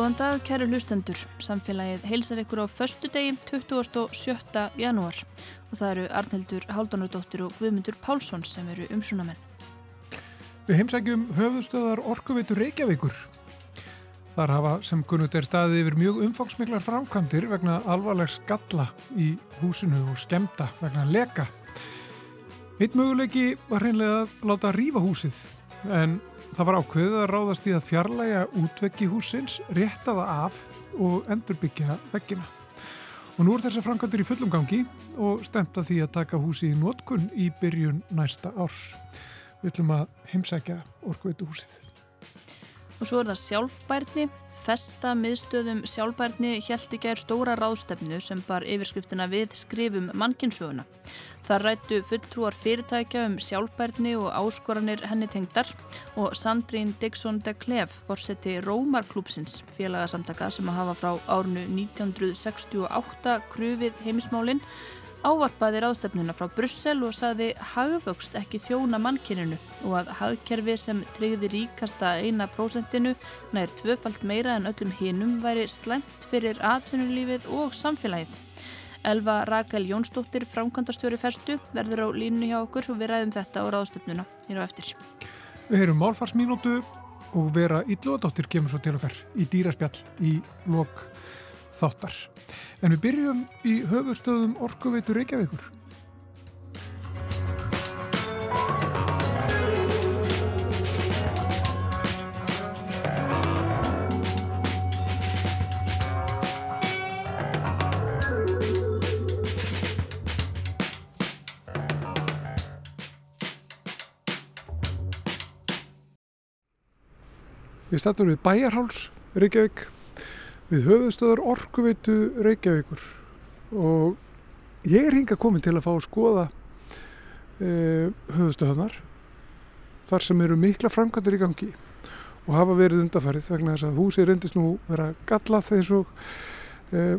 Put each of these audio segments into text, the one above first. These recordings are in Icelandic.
Góðan dag, kæru hlustendur. Samfélagið heilsar ykkur á förstu degi 27. janúar og það eru Arnildur Haldunardóttir og Guðmundur Pálsson sem eru umsunamenn. Við heimsækjum höfustöðar Orkuveitur Reykjavíkur. Þar hafa sem kunnut er staðið yfir mjög umfangsmiklar framkvæmdir vegna alvarlegs skalla í húsinu og skemta vegna leka. Eitt möguleiki var hreinlega að láta rífa húsið en Það var ákveðið að ráðast í að fjarlæga útveggi húsins, rétta það af og endurbyggja veggina. Og nú er þessar framkvæmdur í fullum gangi og stemta því að taka húsi í nótkunn í byrjun næsta árs. Við ætlum að heimsækja orkveitu húsið. Og svo er það sjálfbærni. Festa miðstöðum sjálfbærni held ekki er stóra ráðstefnu sem bar yfirskriftina við skrifum mannkinsöguna. Það rættu fulltrúar fyrirtækja um sjálfbærni og áskoranir henni tengdar og Sandrín Dixon de Klef fórseti Rómarklúpsins félagasamtaka sem að hafa frá árnu 1968 krufið heimismálinn ávarpaði ráðstefnuna frá Brussel og saði hagvöxt ekki þjóna mannkyninu og að hagkerfi sem tryggði ríkasta eina prósentinu nær tvöfalt meira en öllum hinnum væri slæmt fyrir atvinnulífið og samfélagið. Elva Rakel Jónsdóttir, framkvæmdastjóri Ferstu, verður á línu hjá okkur og við ræðum þetta á ráðstöfnuna hér á eftir. Við heyrum málfarsmínútu og vera Íllóðadóttir kemur svo til okkar í dýraspjall í lok þáttar. En við byrjum í höfustöðum Orkuveitur Reykjavíkur. Við stættum við Bæjarháls Reykjavík. Við höfustöðar Orkuveitu Reykjavíkur. Og ég er hinga komin til að fá að skoða eh, höfustöðanar þar sem eru mikla framkvæmdur í gangi og hafa verið undarfærið vegna þess að húsi reyndist nú vera gallað eins og eh,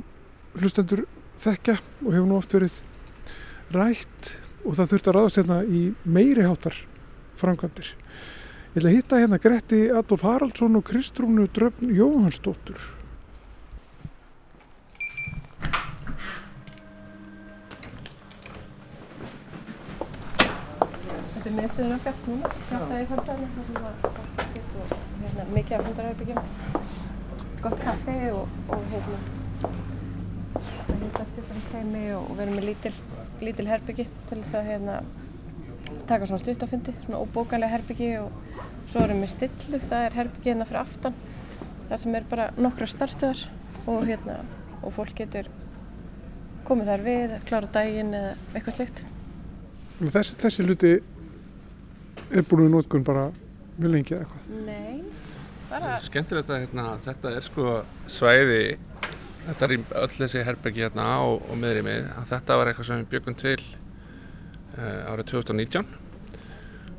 hlustendur þekka og hefur nú oft verið rætt. Og það þurft að ráðast hérna í meiri hátar framkvæmdir Ég ætla að hitta hérna Gretti Adolf Haraldsson og Kristrúnu Dröfn Jóhannsdóttur. Þetta er miðstöðun okkar. Núna, þetta er samtæðinu, það sem var hérna, mikið af hundarherbyggjum, gott kaffi og, og hérna, það hittast upp um teimi og við erum með lítil, lítil herbyggi til þess að hérna, taka svona stuttafundi, svona óbókalega herbyggi og Svo erum við stillu, það er herbyggið hérna fyrir aftan, þar sem er bara nokkra starfstöðar og, hérna, og fólk getur komið þar við, klára daginn eða eitthvað slikt. Þessi, þessi luti er búin við nótkunn bara mjög lengi eða eitthvað? Nei, bara... Skemmtilegt að hérna, þetta er sko svæði, þetta er öll þessi herbyggi hérna á og meðrið mig, að þetta var eitthvað sem við byggum til árið 2019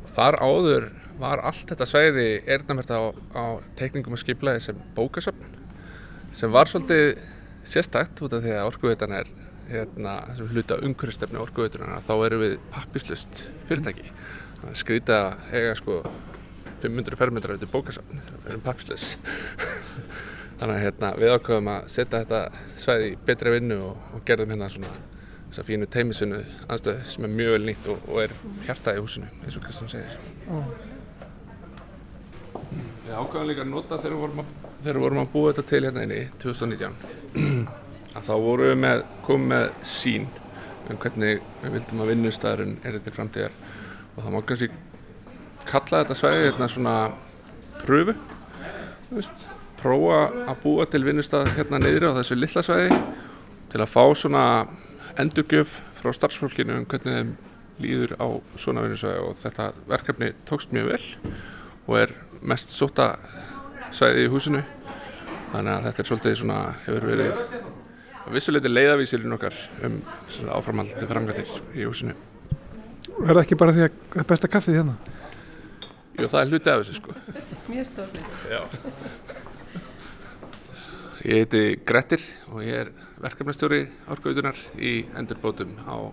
og þar áður var allt þetta sveiði erðnamert á, á teikningum og skiplaði sem bókasöfn sem var svolítið sérstakt út af því að orkuveitan er hérna, hluta umhverfstefni orkuveiturna þá eru við pappislust fyrirtæki. Skrýta eiga sko 500 fermetrar út í bókasöfn. Við erum pappislust þannig að hérna, við ákveðum að setja þetta sveiði í betri vinnu og, og gerðum hérna svona þess að fínu teimisunu aðstöð sem er mjög vel nýtt og, og er hjarta í húsinu eins og Kristján segir. Við ákvæðum líka að nota þegar við vorum að, þegar við vorum að búa þetta til hérna inni 2019 að þá vorum við með, komið með sín um hvernig við vildum að vinnustæðurinn er þetta framtíðar. Og það má kannski kalla þetta svæði hérna svona pröfu veist, prófa að búa til vinnustæð hérna neyðri á þessu lilla svæði til að fá svona endurgjöf frá starfsfólkinu um hvernig þeim líður á svona vinnustæði og þetta verkefni tókst mjög vel og er mest sóta svæði í húsinu. Þannig að þetta er svolítið svona hefur verið vissuleiti leiðavísilin okkar um áframhaldið framgættir í húsinu. Er það ekki bara því að það er besta kaffið hérna? Jú, það er hluti af þessu sko. Mjög stórnir Ég heiti Grettir og ég er verkefnastjóri árgautunar í endurbótum á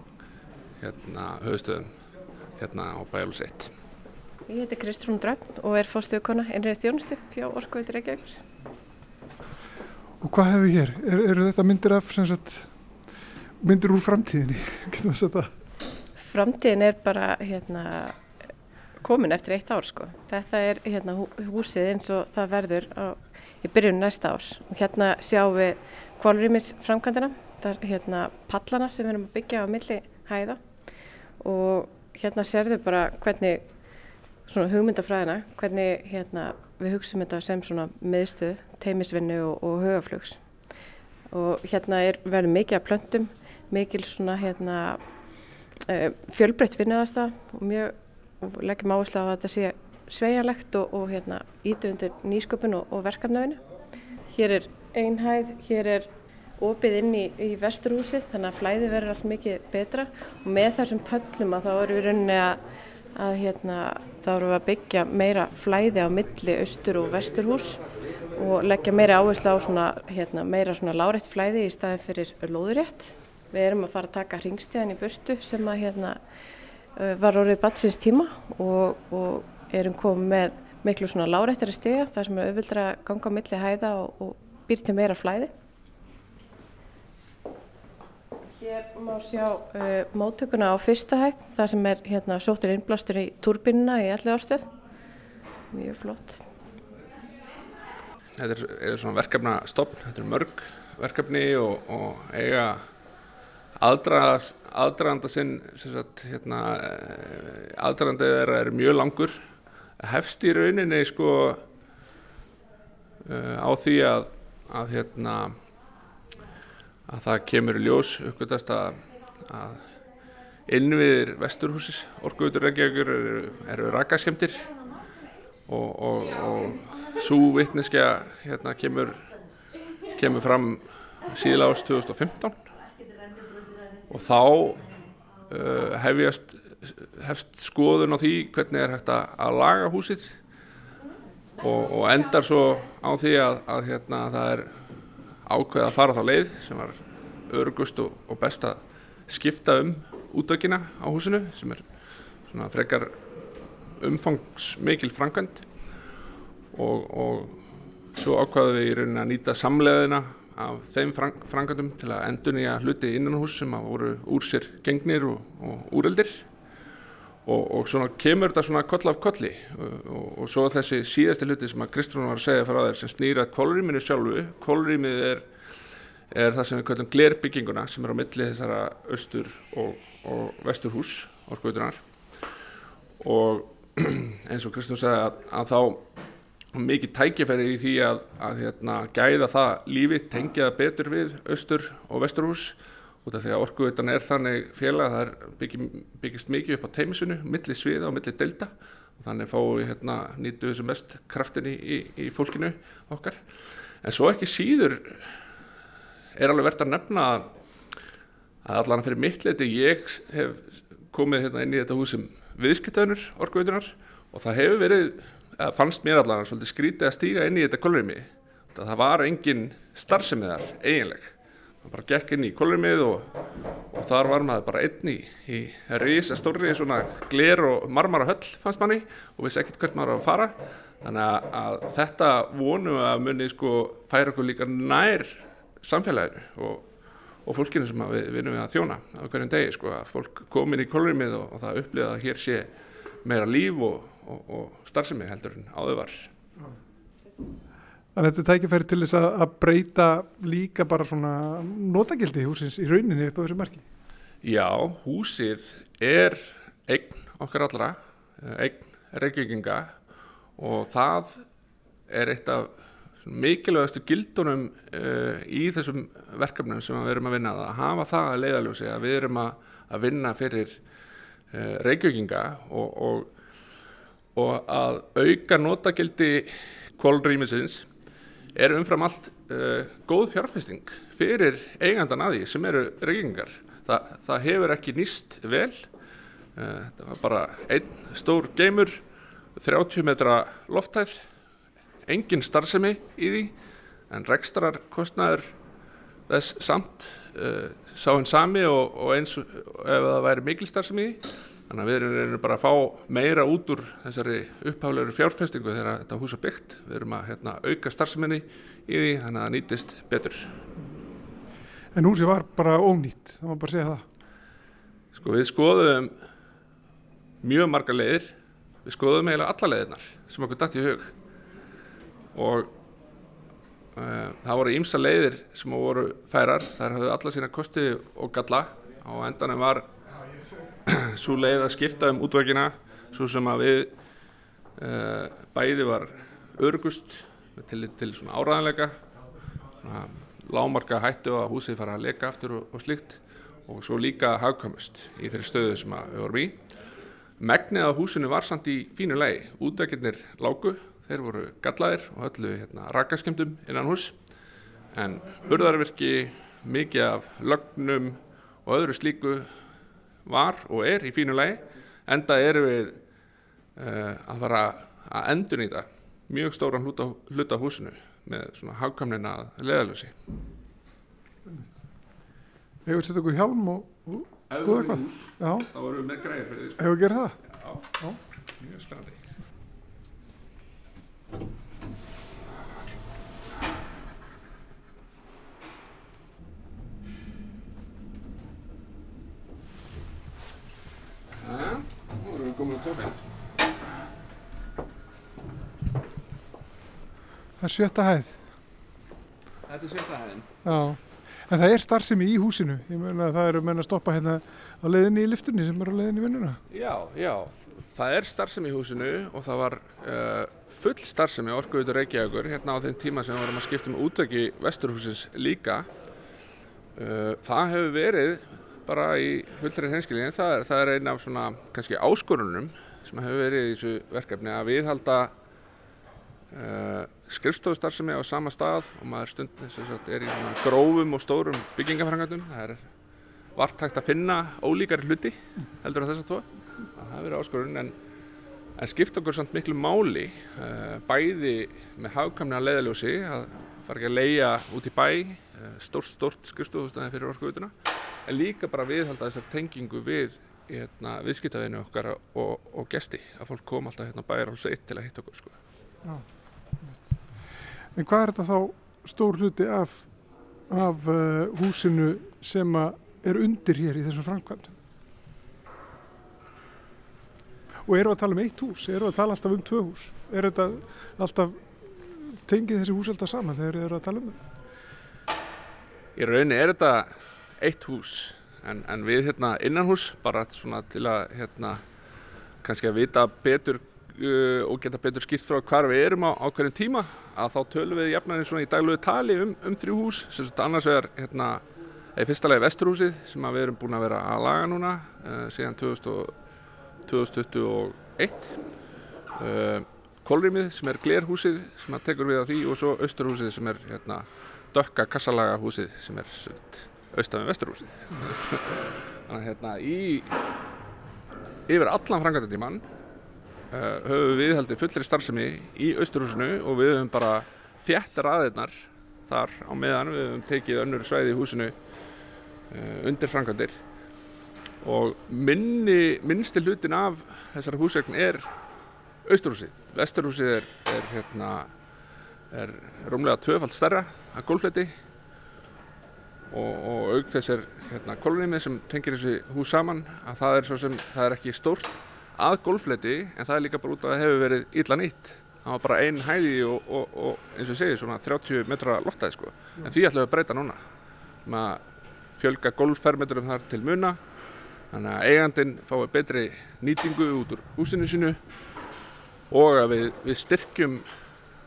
hérna höfustöðum hérna á Bælus 1 Ég heiti Kristrún Drögn og er fórstuðukona innrið þjónustu fjá Orkveitur Reykjavík. Og hvað hefur við hér? Er, eru þetta myndir af sagt, myndir úr framtíðinni? Getur maður sagt það? Framtíðin er bara hérna, komin eftir eitt ár sko. Þetta er hérna, húsið eins og það verður á, í byrjun næsta árs. Og hérna sjáum við kvalrýmis framkvæmdina, það er hérna pallana sem við erum að byggja á milli hæða og hérna sérðu bara hvernig svona hugmyndafræðina, hvernig hérna við hugsaum þetta sem svona miðstöð, teimisvinnu og, og hugaflugs. Og hérna er verið mikið af plöntum, mikil svona hérna uh, fjölbreytt vinnuðasta og mjög, og leggjum áherslu á að þetta sé sveigalegt og, og hérna ítu undir nýsköpun og, og verkefnavinu. Hér er einhæð, hér er opið inn í, í vesturhúsið þannig að flæði verður allt mikið betra og með þessum pöllum að þá erum við rauninni að, að hérna, þá erum við að byggja meira flæði á milli austur og vesturhús og leggja meira áherslu á svona, hérna, meira svona lárétt flæði í staðin fyrir lóðurétt. Við erum að fara að taka hringstíðan í burtu sem að hérna var orðið batsins tíma og, og erum komið með miklu svona láréttari stiga þar sem er auðvildra ganga á milli hæða og, og býr til meira flæði. Hér má sjá uh, móttökuna á fyrsta hægt, það sem er hérna, sóttir innblástur í turbinuna í allir ástöð. Mjög flott. Þetta er, er svona verkefnastofn, þetta er mörg verkefni og, og eiga aðdraðanda sinn, sagt, hérna, aðdraðandið þeirra er mjög langur. Hefst í rauninni sko uh, á því að, að hérna, að það kemur í ljós uppgötast að, að innviðir vesturhúsis orguður reyngjaugur eru, eru rakaskemtir og, og, og svo vittneskja hérna kemur kemur fram síðla ást 2015 og þá uh, hefjast hefst skoðun á því hvernig er hægt að laga húsið og, og endar svo á því að, að hérna, það er ákveða að fara þá leið sem var örgust og, og best að skipta um útökina á húsinu sem er svona frekar umfangsmikil framkvæmt og, og svo ákvaðu við í rauninni að nýta samleðina af þeim framkvæmdum til að endur nýja hluti innan hús sem að voru úr sér gengnir og, og úreldir og, og svona kemur þetta svona koll af kolli. Og, og svo þessi síðasti hluti sem að Kristrún var að segja frá þér sem snýra kólrýminu sjálfu. Kólrýmið er, er það sem við kallum glerbygginguna sem er á milli þessara austur og, og vestur hús orkuðunar og eins og Kristrún segja að, að þá mikið tækifæri í því að, að hérna, gæða það lífi, tengja það betur við austur og vestur hús út af því að orkuvitan er þannig félag að það byggi, byggist mikið upp á teimisunu, milli sviða og milli delta og þannig fáum við hérna nýtu þessu mest kraftin í, í, í fólkinu okkar. En svo ekki síður er alveg verðt að nefna að allan fyrir mitt leiti ég hef komið hérna inn í þetta hús sem viðskiptaunur orkuvitunar og það hefur verið, fannst mér allan svolítið skrítið að stíga inn í þetta kolrimi. Það var engin starfsemiðar eiginleg maður bara gekk inn í kolumið og, og þar var maður bara einn í, í risa stórri svona gler og marmara höll fannst manni og vissi ekkert hvert maður var að fara. Þannig að, að þetta vonum að muni sko færa okkur líka nær samfélaginu og, og fólkinu sem við vinum við að þjóna á hverjum degi sko að fólk komin í kolumið og, og það upplifa að hér sé meira líf og starfsemi heldur en áður var að þetta tækifæri til þess að breyta líka bara svona notagildi húsins í rauninni upp á þessu marki. Já, húsið er eign okkar allra, eign reykjökinga og það er eitt af mikilvægastu gildunum uh, í þessum verkefnum sem við erum að vinna að hafa það að leiðaljósi að við erum að, að vinna fyrir uh, reykjökinga og, og, og að auka notagildi kólrýmisins er umfram allt uh, góð fjárfesting fyrir eigandan að því sem eru reykingar. Þa, það hefur ekki nýst vel, uh, það var bara einn stór geymur, 30 metra loftæð, engin starfsemi í því en rekstrar kostnæður þess samt uh, sá henn sami og, og eins ef það væri mikil starfsemi í því Þannig að við erum, erum bara að fá meira út úr þessari upphaflegur fjárfestingu þegar þetta hús er byggt. Við erum að hérna, auka starfseminni í því þannig að það nýtist betur. En húsi var bara ónýtt, það má bara segja það. Sko við skoðum mjög marga leiðir, við skoðum eiginlega alla leiðirnar sem okkur dætt í hug og uh, það voru ímsa leiðir sem voru færar, þær hafðu alla sína kosti og galla á endanum var svo leið að skipta um útvökina svo sem að við uh, bæði var örgust til, til svona áraðanleika lámarka hættu að húsið fara að leka aftur og, og slíkt og svo líka hagkvæmust í þeirri stöðu sem við vorum í. Megnið á húsinu var samt í fínu lei, útvekinnir lágu, þeir voru gallaðir og öllu hérna, rakaskemdum innan hús en burðarverki, mikið af lögnum og öðru slíku var og er í fínu lei enda eru við uh, að fara að endurnýta mjög stóran hluta, hluta húsinu með svona hagkamnina leðalösi. Hefur sett okkur hjálm og, skoða eitthvað? Já. Þá vorum við með græðir fyrir því. Hefur gerð það? Já. Já. Mjög spennandi. Já, nú erum við komin á tókinn. Það er sjötta hæð. Þetta er sjötta hæðin. Já. En það er starfsemi í húsinu. Ég meina að það eru menn að stoppa hérna á leiðinni í liftunni sem eru á leiðinni í vinnuna. Já, já, það er starfsemi í húsinu og það var uh, full starfsemi orkuðutur Reykjavíkur hérna á þeim tíma sem við vorum að skipta um útöki vesturhúsins líka. Uh, það hefur verið bara í fullri hreinskilinni, það, það er eina af svona kannski áskorunum sem hefur verið í þessu verkefni að viðhalda uh, skrifstofustarfsemi á sama stað og maður stund sagt, er í svona grófum og stórum byggingafrangandum. Það er vart hægt að finna ólíkari hluti heldur á þess að tvo. Það hefur verið áskorun en, en skipt okkur samt miklu máli uh, bæði með hagkamna leiðaljósi að fara ekki að leia út í bæ uh, stórt, stórt skrifstofustæði fyrir orkuðutuna en líka bara viðhalda þessar tengingu við hérna, viðskiptaðinu okkar og, og gesti að fólk kom alltaf hérna bæjar alls eitt til að hitta okkur sko. En hvað er þetta þá stór hluti af, af uh, húsinu sem er undir hér í þessum framkvæmdum? Og eru að tala um eitt hús? Eru að tala alltaf um tvö hús? Er þetta alltaf, tengið þessi hús alltaf saman þegar eru að tala um það? Í rauninni er þetta eitt hús en, en við hérna innanhús bara svona til að hérna kannski að vita betur uh, og geta betur skipt frá hvar við erum á, á hverjum tíma að þá tölum við jafnarinn svona í daglegu tali um, um þrjú hús sem þetta annars vegar hérna í fyrsta lagi vesturhúsið sem við erum búin að vera að laga núna uh, síðan 2000 og, 2021 uh, Kolrýmið sem er glerhúsið sem að tekur við af því og svo austurhúsið sem er hérna dökka kassalaga húsið sem er austan við vesturhúsið. Þannig að hérna í yfir allan frangatantíman uh, höfum við haldið fullri starfsemi í austurhúsinu og við höfum bara þjætt raðirnar þar á meðan. Við höfum tekið önnur svæði í húsinu uh, undir frangandir og minni, minnsti hlutin af þessari húsvegn er austurhúsið. Vesturhúsið er, er, hérna, er rúmlega tvöfald stærra að gólfleti og, og auk þess er hérna, kolonimið sem tengir þessi hús saman að það er, svo sem, það er ekki stórt að gólfleti en það er líka bara út að það hefur verið illa nýtt. Það var bara ein hæði og, og, og eins og ég segi svona 30 metra loftæði sko. En því ætlum við að breyta núna. Með að fjölga gólffermetrum þar til muna þannig að eigandinn fái betri nýtingu út úr húsinu sínu og að við, við styrkjum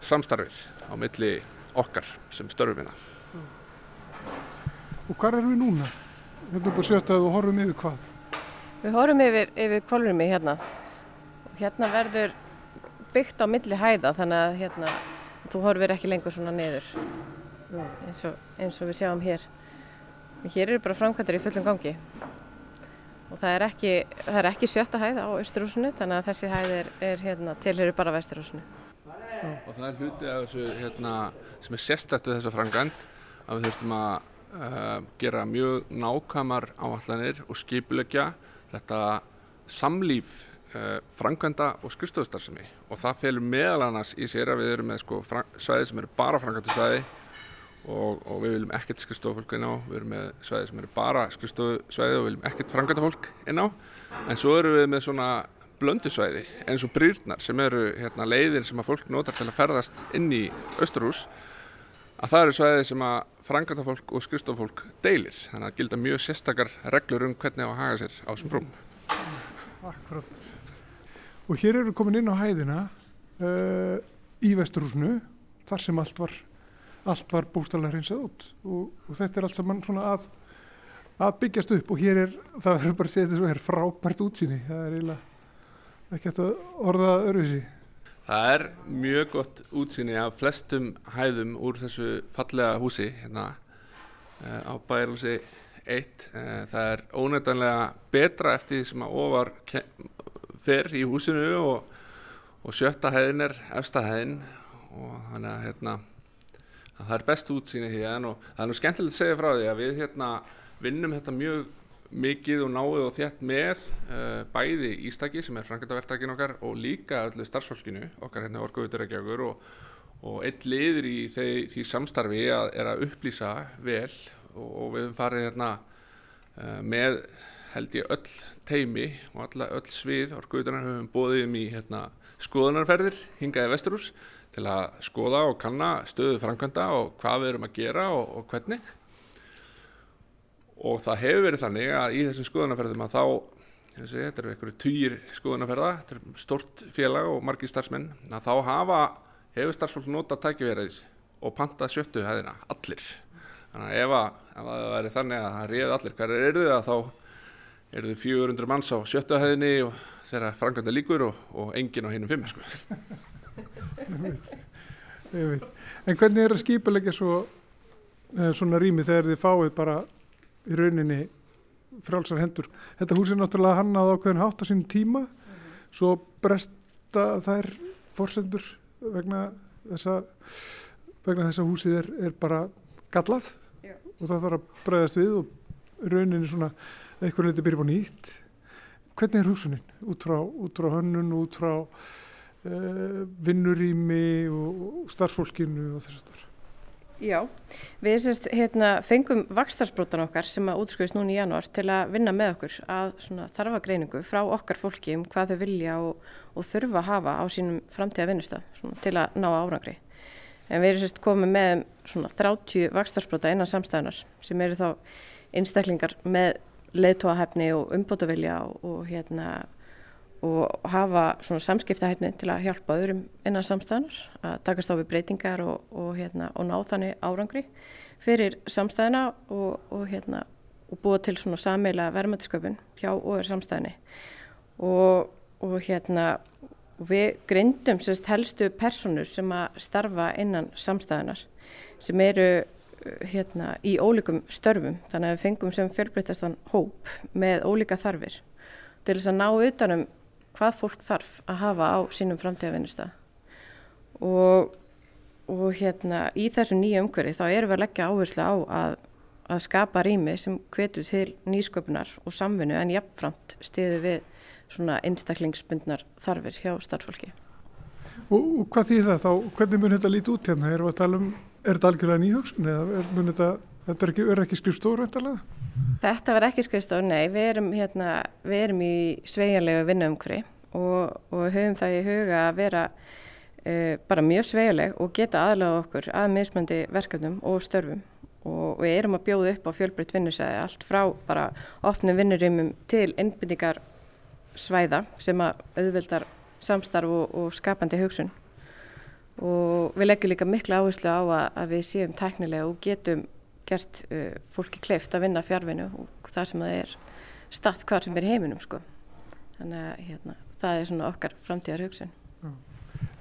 samstarfið á milli okkar sem störfum hérna. Og hvað erum við núna? Hérna upp á sjöttað og horfum yfir hvað? Við horfum yfir, yfir kvolrumi hérna. Og hérna verður byggt á milli hæða þannig að hérna, þú horfir ekki lengur svona niður eins og, eins og við sjáum hér. Hér eru bara framkvæmdur í fullum gangi og það er ekki, það er ekki sjötta hæð á Östurhúsinu þannig að þessi hæð er, er hérna, tilhöru bara Vesturhúsinu. Og það er hluti af þessu hérna, sem er sérstætt við þessa frangand að við þurftum að uh, gera mjög nákvæmar áallanir og skipulegja þetta samlíf uh, frangvenda og skrifstofustarfsemi og það felur meðal annars í sér að við erum með sko, svæði sem eru bara frangvendasvæði og, og við viljum ekkert skrifstofufólk inn á, við erum með svæði sem eru bara skrifstofusvæði og við viljum ekkert frangvendafólk inn á. En svo eru við með svona blöndusvæði eins og brýrnar sem eru hérna, leiðin sem að fólk notar til að ferðast inn í Östurhús að það eru svæði sem að frangandafólk og skrifstofólk deilir. Þannig að gilda mjög sérstakar reglur um hvernig á að haga sér á þessum brúm. Akkurat. Og hér eru komin inn á hæðina uh, í Vesturhúsinu þar sem allt var allt var bústalega hreinsað út og, og þetta er allt saman svona að að byggjast upp og hér er það verður bara að segja þetta svo er frábært útsýni það er eiginlega ekki hægt að orða öruvísi. Það er mjög gott útsýni af flestum hæðum úr þessu fallega húsi hérna uh, á bæjarhúsi 1. Uh, það er ónættanlega betra eftir því sem að ofar fer í húsinu og, og sjötta hæðin er efsta hæðin og þannig að hérna það er best útsýni hérna og það er nú skemmtilegt að segja frá því að við hérna vinnum þetta mjög mikið og náið og þétt með uh, bæði Ístaki sem er frangandavertakin okkar og líka öllu starfsfólkinu okkar hérna orguðutur ekki okkur og, og eitt liður í því, því samstarfi að, er að upplýsa vel og, og við höfum farið hérna uh, með held ég öll teimi og alla, öll svið orguðuturnar höfum bóðið um í hérna, skoðunarferðir hingaði Vesturús til að skoða og kanna stöðu franganda og hvað við erum að gera og, og hvernig og það hefur verið þannig að í þessum skoðanaferðum að þá þessi, þetta eru einhverju týjir skoðanaferða þetta er stort félag og margi starfsmenn að þá hafa, hefur starfsfólk nota tækjaverið og panta sjöttu hæðina, allir þannig að ef, að, ef að það væri þannig að það réði allir hverjar eru þau að þá eru þau 400 manns á sjöttu hæðinni og þeirra franganda líkur og, og engin á hinnum fimm sko. En hvernig er að skipa svo, eh, svona rými þegar þið fáið bara í rauninni frálsar hendur. Þetta hús er náttúrulega hannað ákveðin hátt á sínum tíma, mm -hmm. svo bresta þær forsendur vegna þessa, vegna þessa húsið er, er bara gallað Já. og það þarf að bregðast við og rauninni svona eitthvað litið byrja búin nýtt. Hvernig er húsunin út frá, út frá hönnun, út frá vinnurými og starfsfólkinu og þess að starf? Já, við sérst, hérna, fengum vakstarsbrótan okkar sem að útskjóðist núna í janúar til að vinna með okkur að þarfagreiningu frá okkar fólki um hvað þau vilja og, og þurfa að hafa á sínum framtíða vinnustaf til að ná árangri. En við sérst komið með svona 30 vakstarsbróta innan samstæðunar sem eru þá einstaklingar með leðtóahefni og umbótavilja og, og hérna og hafa svona samskiptahæfni til að hjálpa öðrum innan samstæðanar að takast á við breytingar og, og, hérna, og ná þannig árangri fyrir samstæðina og, og hérna, búa til svona sammeila verðmættisköpun hjá og er samstæðinni og hérna við grindum sérst helstu personur sem að starfa innan samstæðanar sem eru hérna í ólíkum störfum. Þannig að við fengum sem fjölbreytastan hóp með ólíka þarfir til þess að ná utanum hvað fólk þarf að hafa á sínum framtíðavinnustaf og, og hérna í þessu nýja umhverfi þá erum við að leggja áherslu á að, að skapa rými sem hvetur til nýsköpunar og samvinnu en jafnframt stiðu við svona einstaklingsbundnar þarfir hjá starfsfólki. Og, og hvað þýð það þá? Hvernig mun þetta líti út hérna? Um, er þetta algjörlega nýhugsun eða mun þetta, þetta er ekki, skrifstóru eftirlega? Þetta var ekki skrifstof, nei, við erum, hérna, við erum í sveigalegu vinnaumkri og, og höfum það í huga að vera uh, bara mjög sveigaleg og geta aðlaða okkur að mismöndi verkefnum og störfum. Og við erum að bjóða upp á fjölbreytt vinnusæði allt frá bara opnum vinnurýmum til innbyrningar svæða sem að auðvildar samstarf og, og skapandi hugsun. Og við leggjum líka miklu áherslu á að, að við séum tæknilega og getum gert uh, fólki kleift að vinna fjárvinu og það sem það er statt hvar sem er heiminum sko. Þannig að hérna, það er svona okkar framtíðar hugsun.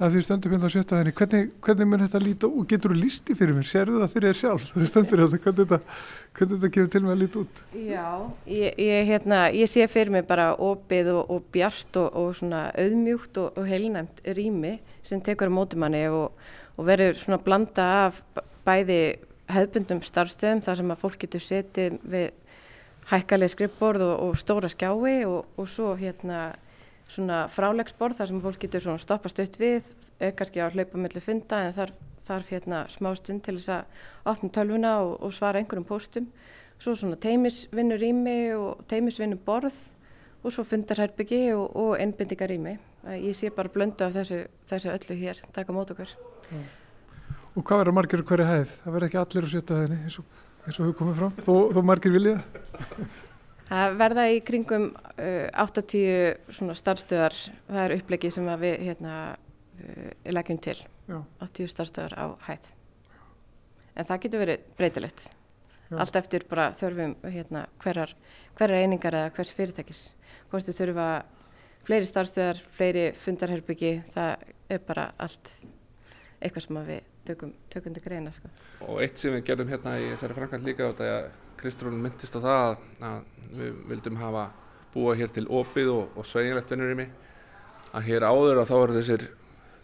Það því stöndur hérna á sjötta þenni, hvernig, hvernig mun þetta líta og getur þú lísti fyrir mér? Serðu það fyrir þér sjálf? Það stöndur hérna, hvernig þetta, hvernig þetta gefur til mig að líta út? Já, ég, ég, hérna, ég sé fyrir mig bara opið og, og bjart og, og svona auðmjúkt og, og heilnæmt rými sem tekur á mótumanni og verður svona blanda af bæði hefðbundum starfstöðum þar sem að fólk getur setið við hækkaleg skrippborð og, og stóra skjái og, og svo hérna svona frálegsborð þar sem fólk getur svona stoppa stutt við, kannski að hlaupa mellir funda en þar, þarf hérna smá stund til þess að opna tölvuna og, og svara einhverjum póstum. Svo svona teimisvinnu rými og teimisvinnu borð og svo fundarherbyggi og, og innbindingarými. Ég sé bara blöndu af þessu, þessu öllu hér, taka mót okkur. Já. Og hvað verður margir hverju hæð? Það verður ekki allir að setja þenni eins og, eins og hefur komið fram, þó, þó margir vilja það? Verða í kringum uh, 80 svona starfstöðar, það er upplegið sem við hérna, uh, leggjum til, Já. 80 starfstöðar á hæð. En það getur verið breytilegt, allt eftir bara þörfum hérna, hverjar, hverjar einingar eða hvers fyrirtækis. Hvort þau þurfa fleiri starfstöðar, fleiri fundarherbyggi, það er bara allt eitthvað sem við tökum, tökum til greina. Sko. Og eitt sem við gerðum hérna í þessari framkvæmt líka og þetta að Kristrún myndist á það að við vildum hafa búa hér til opið og, og sveigilegt vinnurými að hér áður að þá eru þessir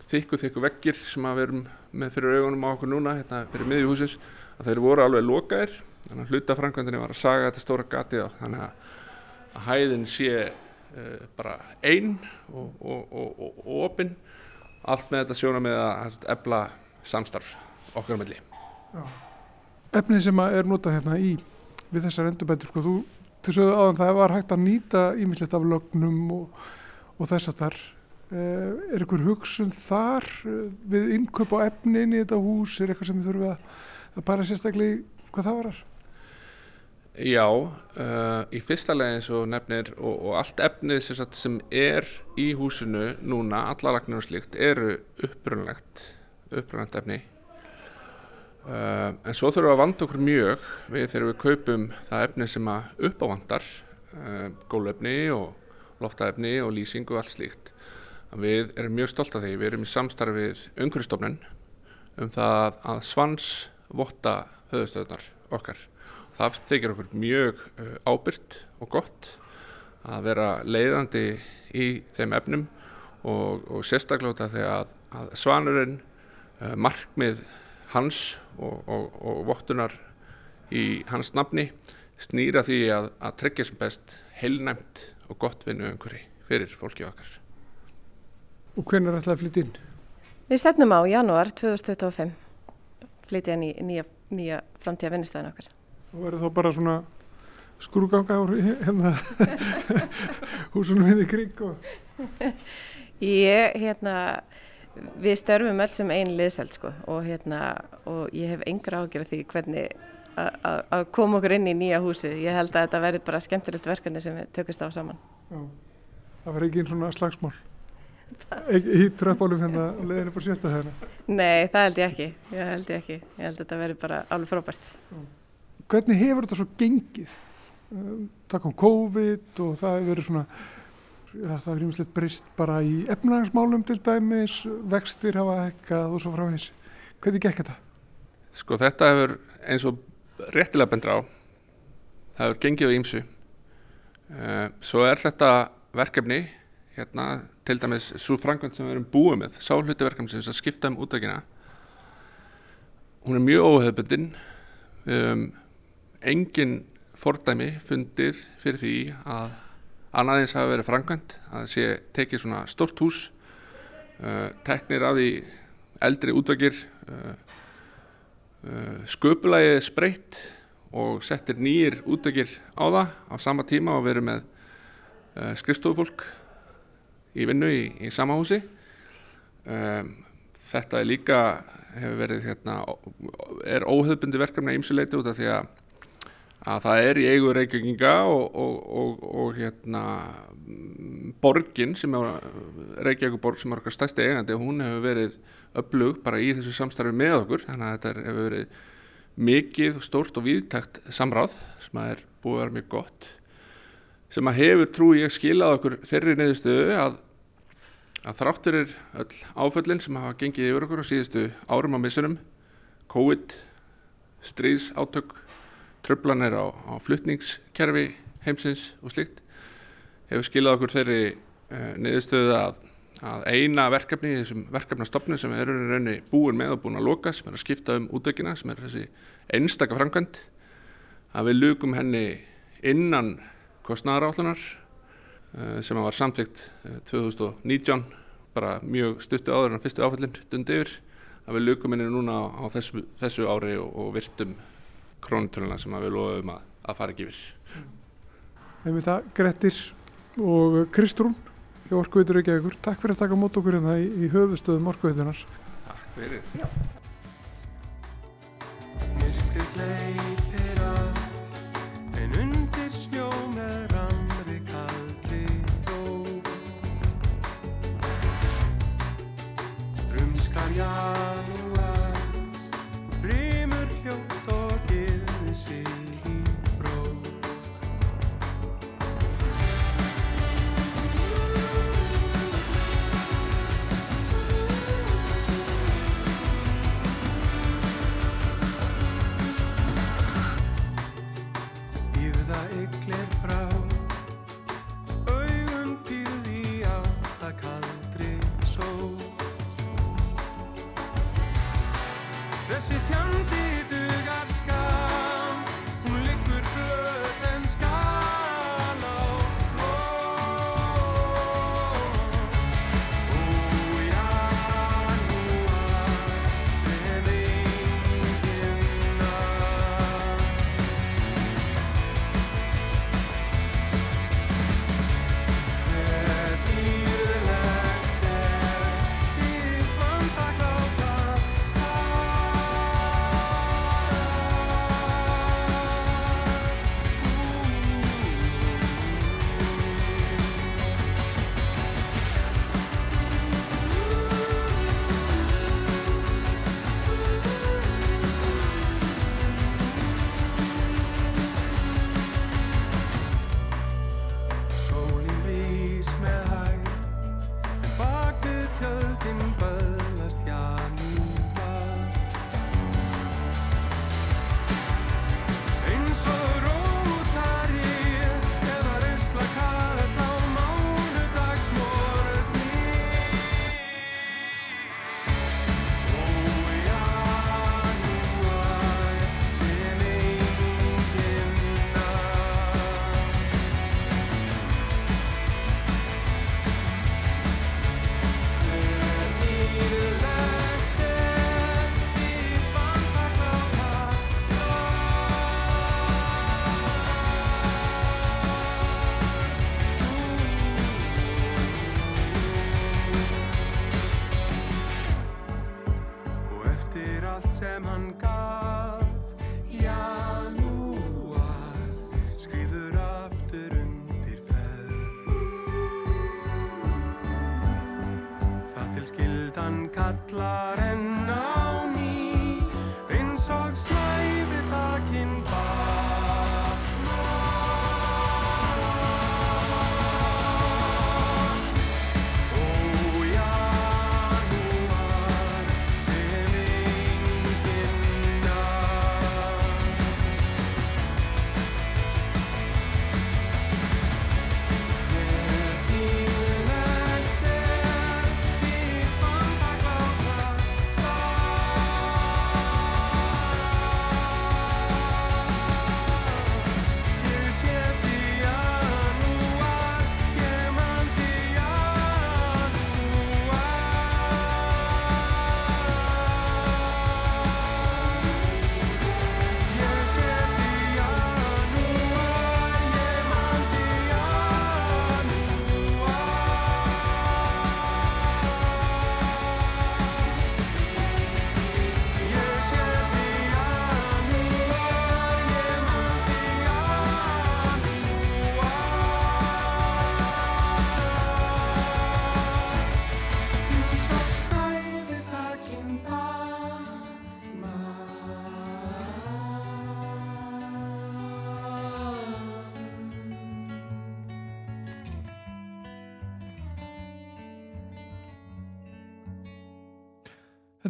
þykku þykku veggir sem að við erum með fyrir augunum á okkur núna hérna fyrir miðjuhúsis að þeir voru alveg lokaðir þannig að hluta framkvæmdini var að saga þetta stóra gati á þannig að, að hæðin sé uh, bara einn og, og, og opinn allt með þetta sjóna með að efla samstarf okkar á milli. Efnið sem er notað hérna í við þessar endurbætur, sko, þú, sögðu áðan það var hægt að nýta ímislegt af lögnum og, og þess að þar eh, er einhver hugsun þar eh, við innkaup á efni inn í þetta hús, er eitthvað sem við þurfum að, að bara sérstaklega hvað það varar? Já, uh, í fyrsta leginn og nefnir og, og allt efnið sem, sagt, sem er í húsinu núna, alla lagnir og slíkt, eru upprunlegt, upprunlegt efni. Uh, en svo þurfum við að vanda okkur mjög við þegar við kaupum það efni sem að uppávandar, uh, gólefni og loftaefni og lýsing og allt slíkt. Við erum mjög stolt af því, við erum í samstarfið umhverfistofnun um það að svans votta höfustöðunar okkar. Það þykir okkur mjög uh, ábyrgt og gott að vera leiðandi í þeim efnum og, og sérstaklega því að, að svanurinn, markmið hans og, og, og vottunar í hans nafni snýra því að, að tryggja sem best heilnæmt og gott vinnu umhverfi fyrir fólki okkar. Og hvernig er alltaf að flytja inn? Við stefnum á janúar 2025 flytja inn í nýja, nýja framtíða vinnustæðin okkar. Og verður þá bara svona skrúganga á hérna húsunum við í kring og... Ég, hérna, við störfum öll sem einn liðseld sko og hérna, og ég hef engra ágjörð því hvernig að koma okkur inn í nýja húsið. Ég held að þetta verður bara skemmtilegt verkefni sem við tökumst á saman. Já, það verður ekki einn svona slagsmál í tröppálum hérna og leðinu bara sjötta hérna. Nei, það held ég ekki. Ég held ég ekki. Ég held að þetta verður bara alveg frábært. Hvernig hefur þetta svo gengið? Það kom COVID og það hefur verið svona ja, það er rímislegt breyst bara í efnahagsmálum til dæmis, vextir hafa hekkað og svo frá þess. Hvernig gekk þetta? Sko þetta hefur eins og réttilega bendra á, það hefur gengið á ímsu. Svo er þetta verkefni, hérna til dæmis svo frangvönd sem við erum búið með, sáhlutuverkefni sem skipta um útvækina, hún er mjög óhefbundin, við höfum engin fordæmi fundir fyrir því að annaðins hafa verið frangvönd, að sé tekið svona stort hús, uh, teknir af því eldri útvækir, uh, uh, sköpulægið spreitt og settir nýjir útvækir á það á sama tíma og verið með uh, skrifstofufólk í vinnu í, í sama húsi. Um, þetta er líka, hefur verið hérna, er óhefbundi verkefni að ýmsuleiti út af því að að það er í eigu Reykjavíkinga og, og, og, og hérna borgin sem er Reykjavíkuborg sem er okkar stærsti eigandi hún hefur verið öflug bara í þessu samstarfi með okkur. Þannig að þetta hefur verið mikið stórt og viðtækt samráð sem að er búið að vera mjög gott sem að hefur trú ég skilað okkur þeirri neðustöðu að, að þrátturir öll áföllin sem hafa gengið yfir okkur á síðustu árum á missunum COVID, stríðs, átök tröflanir á, á fluttningskerfi heimsins og slikt hefur skilað okkur þeirri uh, niðurstöðu að, að eina verkefni í þessum verkefnastofnu sem í raunni búin með og búin að loka sem er að skipta um útökina sem er þessi einstaka framkvæmt að við lukum henni innan kostnæðarállunar uh, sem var samtíkt uh, 2019 bara mjög stuttu áður en fyrstu áfællin dundi yfir að við lukum inni núna á þessu, þessu ári og, og virtum krónutöluna sem við loðum að, að fara ekki yfir. Þeim við það Grettir og Kristrún hjá Orkuveitur Reykjavíkur. Takk fyrir að taka mót okkur hérna í, í höfustöðum Orkuveitunar. Takk fyrir. Myrkrið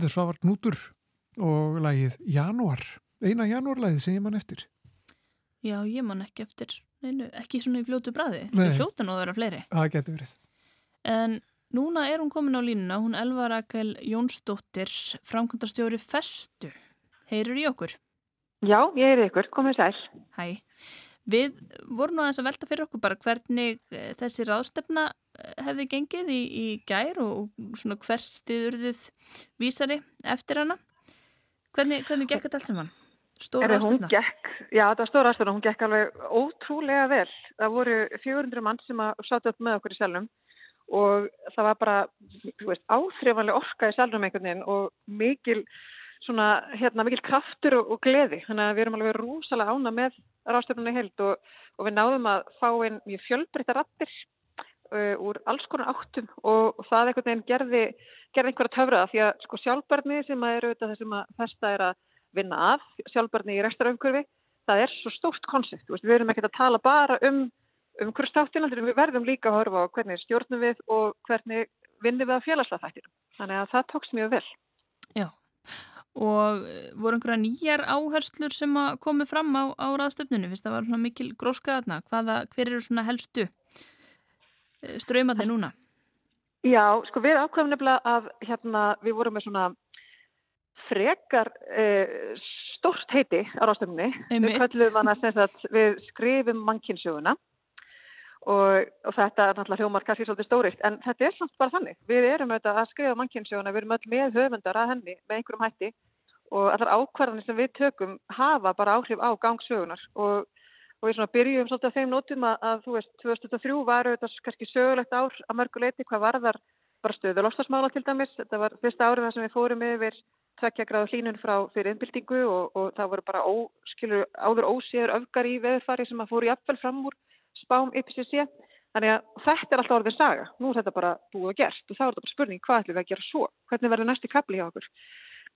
Er Svavar Knútur og lagið Janúar. Eina janúarlagið sem ég mann eftir. Já, ég man ekki eftir, neinu, ekki svona í fljótu bræði. Það hljóta nú að vera fleiri. Það getur verið. En núna er hún komin á línuna, hún Elva Rakel Jónsdóttir, framkvæmdarstjóri Festu. Heyrir í okkur? Já, ég er ykkur, komið sæl. Hæ. Við vorum nú aðeins að velta fyrir okkur bara hvernig eh, þessi ráðstefna hefði gengið í, í gær og, og svona hvers þið urðuð vísari eftir hana. Hvernig, hvernig gekk þetta allt saman? Stóra gekk, já þetta var stóra aðstöðuna, hún gekk alveg ótrúlega vel. Það voru 400 mann sem sátu upp með okkur í selnum og það var bara, áþrifanlega orka í selnum einhvern veginn og mikil, svona, hérna, mikil kraftur og, og gleði. Þannig að við erum alveg rúsalega ána með ráðstöfnunni heild og, og við náðum að fá einn mjög fjölbreytta rattir úr alls konar áttum og, það einhvern veginn gerði, gerði einhverja töfraða því að sko sjálfbarni sem að eru auðvitað þessum að festa er að vinna að, sjálfbarni í restarumhverfi, það er svo stórt koncept, við erum ekkert að tala bara um umhverfstáttina, við verðum líka að horfa á hvernig stjórnum við og hvernig vinnum við að félagslega þættir. Þannig að það tókst mjög vel. Já, og eh, voru einhverja nýjar áherslur sem að komu fram á, á ráðstöfnunu, finnst það var mikil gróskaðna, hver eru svona helstu ströymarnir núna? Já, sko við ákveðum nefnilega að hérna við vorum með svona frekar eh, stort heiti á. Einmitt. Við kallum hana sem sagt við skrifum mannkynsöguna og, og þetta er náttúrulega hljómar kannski svolítið stórikt en þetta er samt bara þannig. Við erum auðvitað að skrifa mannkynsöguna, við erum öll með höfundar að henni með einhverjum hætti og allar ákvarðanir sem við tökum hafa bara áhrif á gangsögunar og, og við svona byrjum svolítið að þeim nótum að, að þú veist, 2003 var auðvitað kannski sögulegt ár að mörguleiti hvað varðar bara stöðu lofstafsmála til dæmis. Þetta var fyrsta árið þar sem við fórum yfir tvekja gráðu hlínun frá fyrir innbyltingu og, og það voru bara ó, skilur, áður óséður öfgar í veðurfari sem að fóru jafnvel fram úr spám YPCC. Þannig að þetta er alltaf orðin saga. Nú er þetta bara búið og gert og þá er þetta bara spurning hvað ætlum við að gera svo? Hvernig verður næsti kapli hjá okkur?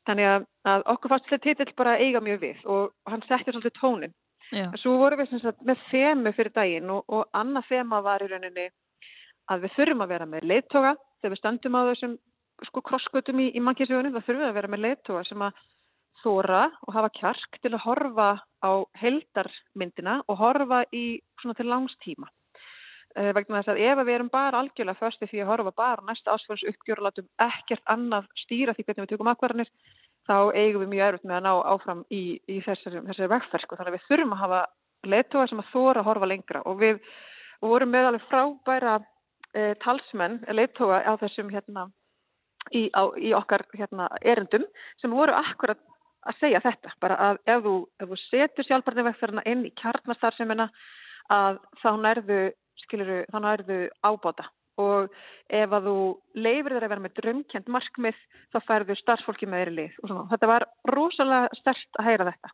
Þannig að, að okkur fannst þetta titill bara eiga mjög við og hann setti svolítið tónin. Já, Svo vorum við sagt með þemu fyrir daginn og, og annað þema var í rauninni að við þurfum að vera með leiðtoga þegar við stöndum á þessum sko krossgötum í, í mannkísugunum, þá þurfum við að vera með leiðtoga sem að þóra og hafa kjark til að horfa á heldarmyndina og horfa í svona til langstíma. Uh, vegna þess að ef við erum bara algjörlega först því að horfa bara næsta ásfjörns uppgjör og látum ekkert annað stýra því hvernig við tökum akvarðanir, þá eigum við mjög erfitt með að ná áfram í, í þessari, þessari vegferð. Sko. Þannig að við þurfum að hafa leiðtoga sem að þóra að horfa lengra og við vorum með alveg frábæra uh, talsmenn, leiðtoga á þessum hérna í, á, í okkar hérna, erendum sem voru akkurat að segja þetta, bara að ef þú, ef þú setur sjálfbarnivegferðina inn í kjarnastarfsemina að þá nærðu, skiluru, þá nærðu ábáta og ef að þú leifir þeir að vera með drömkjent markmið þá færðu starfsfólki með þeirri lið og svona. Þetta var rosalega stert að heyra þetta.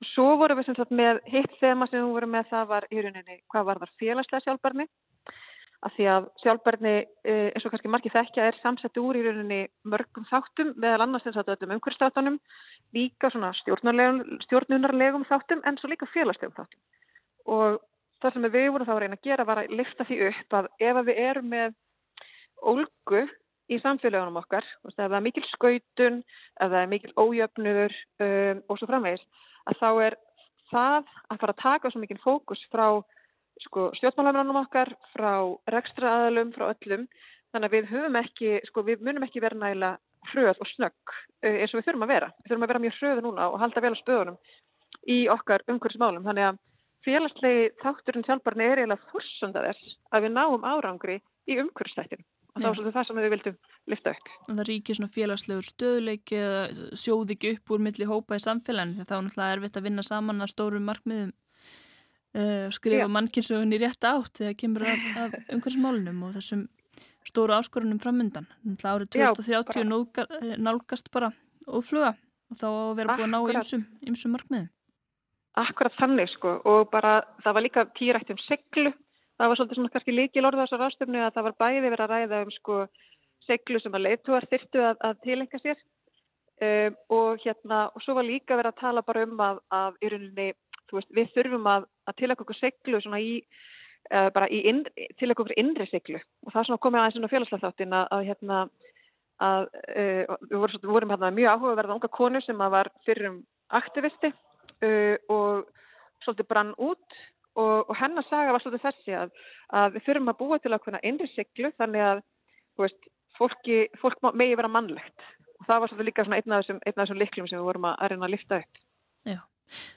Og svo vorum við sem sagt með hitt þema sem við vorum með það var í rauninni hvað var þar félagslega sjálfbarni að því að sjálfbærni eins og kannski margir þekkja er samsett úr í rauninni mörgum þáttum meðal annars þess að öllum umhverfstáttunum líka svona stjórnunarlegum þáttum en svo líka félagslegum þáttum og það sem við vorum þá að reyna að gera var að lifta því upp að ef að við erum með ólgu í samfélagunum okkar, ef það er mikil skautun, ef það er mikil ójöfnuður um, og svo framvegis að þá er það að fara að taka svo mikil fókus frá sko, stjórnmálamennunum okkar, frá rekstraaðalum, frá öllum. Þannig að við höfum ekki, sko, við munum ekki vera nægilega hröð og snögg eins og við þurfum að vera. Við þurfum að vera mjög hröð núna og halda vel á spöðunum í okkar umhverfismálum. Þannig að félagslegi þátturinn sjálfbarni er eiginlega forsönda þess að við náum árangri í umhverfstættinu. Og það var svolítið það sem við vildum lifta upp. Það ríkir svona félagslegur stöðuleiki eða sjóði ekki upp úr milli hópa í samfélaginu því þá er náttúrulega erfitt að vinna saman að stórum markmiðum uh, skrifa mannkynsögun í rétt átt þegar kemur að, að umhverfsmálunum og þessum stóru áskorunum framundan. Árið 2030 nóga, nálgast bara ófluga og þá að vera búið að ná ymsum markmiðum. Akkurat þannig sko. Og bara það var líka týrætt um seglu. Það var svolítið svona kannski líkil orða þessar ástöfnu að það var bæði verið að ræða um sko seglu sem að leituar þyrtu að, að tilenga sér. Um, og hérna og svo var líka verið að tala bara um að, að í rauninni, þú veist, við þurfum að, að tilenga okkur seglu svona í uh, bara í inn, tilenga okkur innri seglu og það svona komið aðeins svona félagslega þáttin að, að hérna uh, við vorum, vorum hérna mjög áhugaverða unga konu sem að var fyrir um aktivisti uh, og svolítið brann út. Og, og hennar saga var svolítið þessi að, að við þurfum að búa til ákveðna innri siglu þannig að veist, fólki, fólk megi vera mannlegt. Og það var svolítið líka einn af þessum, þessum liklum sem við vorum að reyna að lifta upp. Já,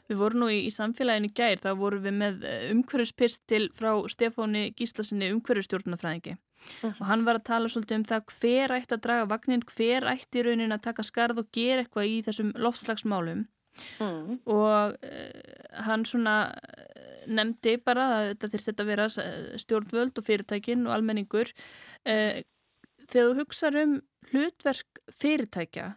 Við vorum nú í, í samfélaginu gær, þá vorum við með umhverfispistil frá Stefáni Gíslasinni umhverfistjórnafræðingi Mhm. og hann var að tala svolítið um það hver ætti að draga vagnin, hver ætti raunin að taka skarð og gera eitthvað í þessum loftslagsmálum Mm. og uh, hann svona uh, nefndi bara að þetta þurfti þetta að vera s- stjórnvöld og fyrirtækin og almenningur þegar þú hugsar um hlutverk fyrirtækja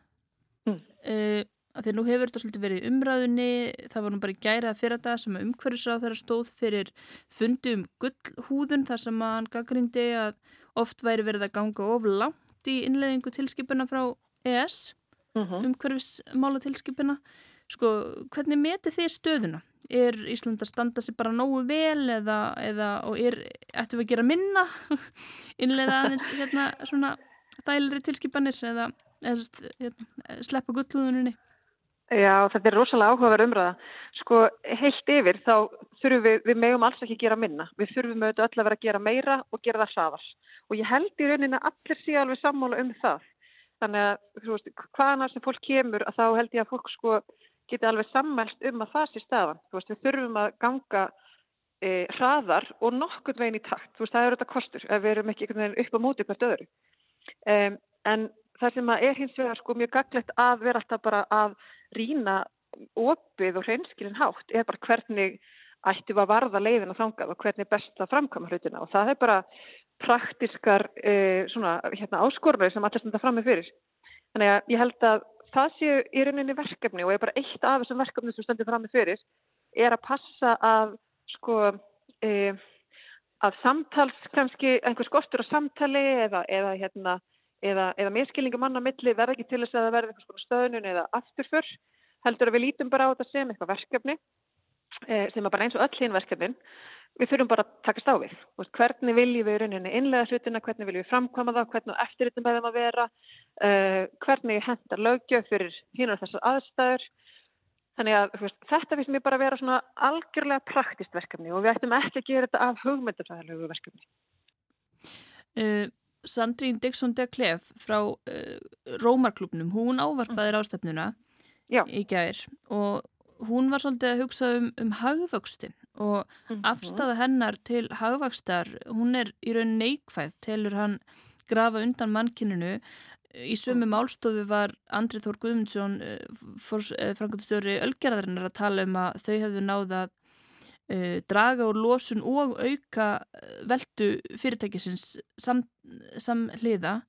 Mm. uh, að því nú hefur þetta svolítið verið umræðunni það var nú bara í gæra fyrir þetta sem umhverfisráð þeirra stóð fyrir fundi um gullhúðun þar sem að hann gaggrindi að oft væri verið að ganga of langt í innleðingu tilskipuna frá ES Mm umhverfismála tilskipina sko, hvernig metið þið stöðuna? Er Ísland að standa sér bara nógu vel eða, eða og er, ættum við að gera minna innlega aðeins hérna svona dælir tilskipanir eða, eða hérna, sleppa gullhúðuninni? Já, þetta er rosalega áhugaverð umræða. Sko, heilt yfir þá þurfum við, við megum alls ekki gera minna. Við þurfum auðvitað öll að vera að gera meira og gera það hraðar. Og ég held í rauninni að allir sé alveg sammála um það. Þannig að, hvaðan sem fólk kemur að þá held ég að fólk sko geti alveg sammælst um að það sé staðan. Þú veist, við þurfum að ganga e, hraðar og nokkurn veginn í takt. Þú veist, það eru þetta kostur ef við erum ekki upp á móti hvert öðru. Um, en það sem er hins vegar sko mjög gaglegt að vera alltaf bara að rýna opið og hreinskilin hátt er bara hvernig ættum að varða leiðin að þangað og hvernig er best að framkama hlutina og það er bara praktiskar eh, svona hérna áskorður sem allir standa fram með fyrir. Þannig að ég held að það séu í rauninni verkefni og er bara eitt af þessum verkefni sem stendur fram með fyrir er að passa að sko eh, að samtals kannski einhver skortur á samtali eða, eða hérna eða, eða miskilningu manna milli verða ekki til þess að það verði einhvers konar stöðnun eða afturför heldur að við lítum bara á þetta sem eitthvað verkefni sem er bara eins og öll hinn verkefnin. Við þurfum bara að takast á við. Veist, hvernig viljum við rauninni innlega hlutina? Hvernig viljum við framkvæma það, hvernig eftirritum með þeim að vera? Uh, hvernig hendar lögjöf fyrir og þessar aðstæður? Þannig að veist, þetta finnst mér bara að vera svona algjörlega praktist verkefni og við ættum ekki að gera þetta af hugmyndafræðilegu verkefni. Uh, Sandrín Dixon de Klef frá uh, Rómarklubnum, hún ávarpaði rástefnuna Já. í gær og hún var svolítið að hugsa um, um hagvöxtin og afstæða hennar til hagvöxtar, hún er í raun neikvæð, telur hann grafa undan mannkininu. Í sömu málstofu var Andri Þór Guðmundsson, uh, frangatstjóri Ölgerðarinnar að tala um að þau hefðu náða uh, draga úr losun og auka veldu fyrirtækisins sam, samhliða.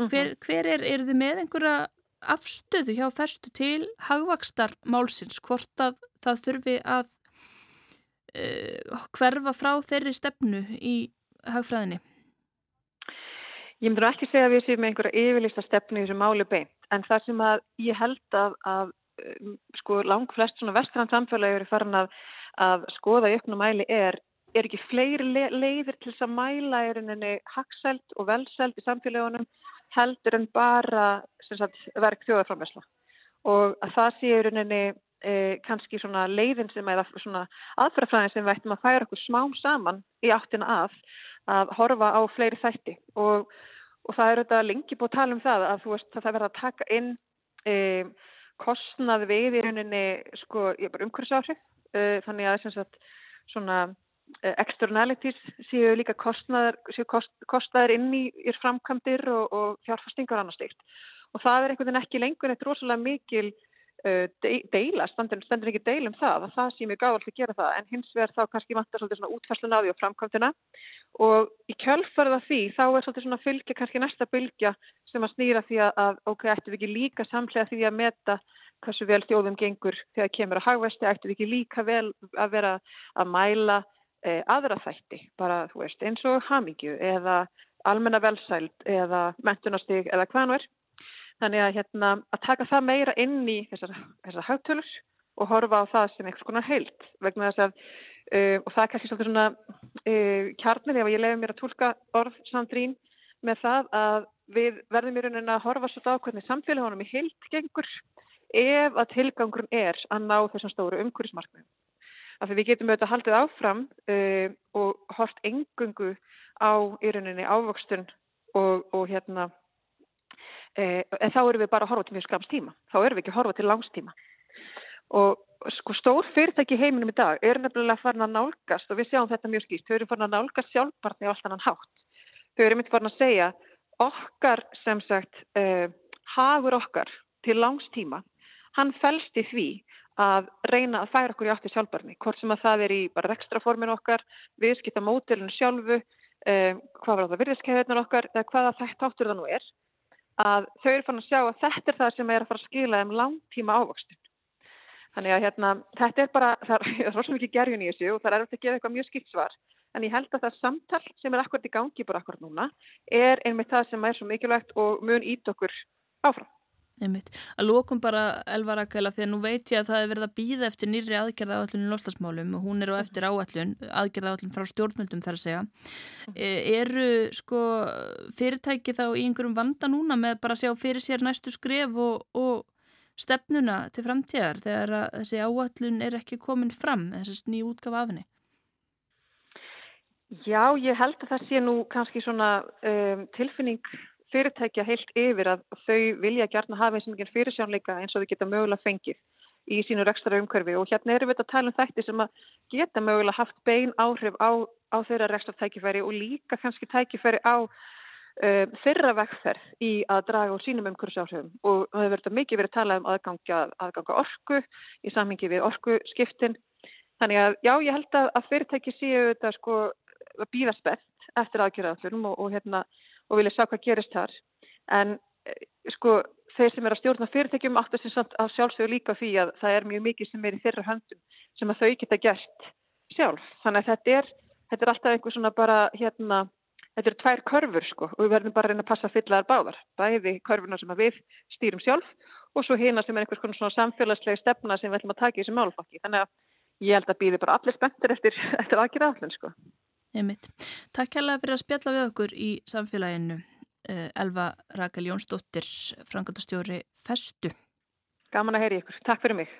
Hver, hver er, er þið með einhverja afstöðu hjá ferstu til hagvakstar málsins, hvort að það þurfi að uh, hverfa frá þeirri stefnu í hagfræðinni? Ég myndur ekki segja að við séum einhverja yfirlista stefnu í þessu máli beint, en það sem að ég held að, að um, sko lang flest svona vestrann samfélagi eru farin að, að skoða í auknum mæli er, er ekki fleiri le leiðir til þess að mæla í rauninni hagseld og velseld í samfélagunum heldur en bara sagt, verk þjóðarframversla og að það sé í rauninni e, kannski svona leiðin sem eða svona aðfærafræðin sem við ættum að færa okkur smám saman í áttina að að horfa á fleiri þætti. Og, og það er auðvitað lengi búið að tala um það að þú veist að það verða að taka inn e, kostnað við í rauninni sko, ég er bara umhverfisáhrif. E, þannig að sem sagt svona externalities séu líka kostnaðar, séu kost, kostnaðar inn í, framkvæmdir og, og fjárfastingar annars styrkt og það er einhvern veginn ekki lengur eitt rosalega mikil uh, de deila, standur, standur ekki deil um það, að það sé mjög gáðalt að gera það, en hins vegar þá kannski vantar svolítið svona útfærslan á því og framkvæmdina. Og í kjölfarða því þá er svolítið svona fylgja kannski næsta bylgja sem að snýra því að, að ok, ættum við ekki líka samlega því að meta hversu vel þjóðum gengur þegar kemur að hagvesti, ættum við ekki líka vel að vera að mæla eh, aðra þætti, bara þú veist, eins og hamingju eða almenna velsæld eða mentunastig eða hvað nú er. Þannig að, hérna, að taka það meira inn í þessar, þessar hagtölur og horfa á það sem einhvers konar heilt vegna þess að, uh, og það er kannski svolítið svona uh, kjarnir ef ég lefi mér að tólka orð samdrín með það að við verðum í rauninni að horfa svolítið á hvernig samfélagunum í heilt gengur ef að tilgangurinn er að ná þessum stóru umhverfismarkmiðum. Því við getum auðvitað haldið áfram uh, og hort engungu á í rauninni ávöxtun og, og hérna Eh, en þá erum við bara að horfa til mjög skamst tíma. Þá erum við ekki að horfa til langstíma. Og sko stór fyrirtæki heiminum í dag eru nefnilega farin að nálgast og við sjáum þetta mjög skýrt, þau eru farin að nálgast sjálfbarni á allt annan hátt. Þau eru mitt farin að segja okkar sem sagt uh, hagur okkar til langstíma, hann fælst í því að reyna að færa okkur í aftur sjálfbarni, hvort sem að það er í bara rekstraformin okkar, viðskipta mótilinu sjálfu, um, hvað var það virðiskeiðunar okkar, eða hvaða þætt áttur það nú er, að þau eru fann að sjá að þetta er það sem er að fara að skila um langtíma ávöxtun. Þannig að hérna, þetta er bara, það er rosalega mikið gerjun í þessu og það er eftir að gefa eitthvað mjög skipt svar. En ég held að það samtal sem er akkurat í gangi bara akkurat núna er einmitt það sem er svo mikilvægt og mun ít okkur áfram. Einmitt. Að lókum bara Elva Rakela því að nú veit ég að það er verið að býða eftir nýri aðgerða áallun í lofslagsmálum og hún er á eftir áallun, aðgerða áallun frá stjórnmöldum þar að segja. E, eru sko fyrirtæki þá í einhverjum vanda núna með bara að sjá fyrir sér næstu skref og, og stefnuna til framtíðar þegar þessi áallun er ekki komin fram, þessi ný útgafa af henni? Já, ég held að það sé nú kannski svona um, tilfinning fyrirtækja heilt yfir að þau vilja gærna hafa eins og mikið fyrirsjónleika eins og þau geta mögulega fengið í sínu rekstra umhverfi og hérna erum við að tala um þætti sem að geta mögulega haft bein áhrif á, á þeirra rekstra tækifæri og líka kannski tækifæri á um, þeirra vegferð í að draga úr sínum umhverfisáhrifum. Og það hefur verið mikið verið að tala um aðganga, aðganga orku í samhengi við orkuskiptin. Þannig að já ég held að, að fyrirtæki séu þetta sko að býða spett eftir aðgjörðaflunum og, og hérna og vilja sjá hvað gerist þar. En sko þeir sem er að stjórna fyrirtækjum áttur sem samt að sjálfsögur líka því að það er mjög mikið sem er í þeirra höndum sem að þau geta gert sjálf. Þannig að þetta er, þetta er alltaf einhver svona bara hérna, þetta eru tvær körfur sko og við verðum bara að reyna að passa að fylla þar báðar. Bæði körfuna sem við stýrum sjálf og svo hérna sem er einhvers konar svona samfélagslega stefna sem við ætlum að taka í þessu málfakki. Þannig að ég held að býði bara allir spenntir eftir, eftir aðgjara allir sko. Einmitt. Takk hérlega fyrir að spjalla við okkur í samfélaginu. Elva Rakel Jónsdóttir, frangandastjóri Festu. Gaman að heyri ykkur. Takk fyrir mig.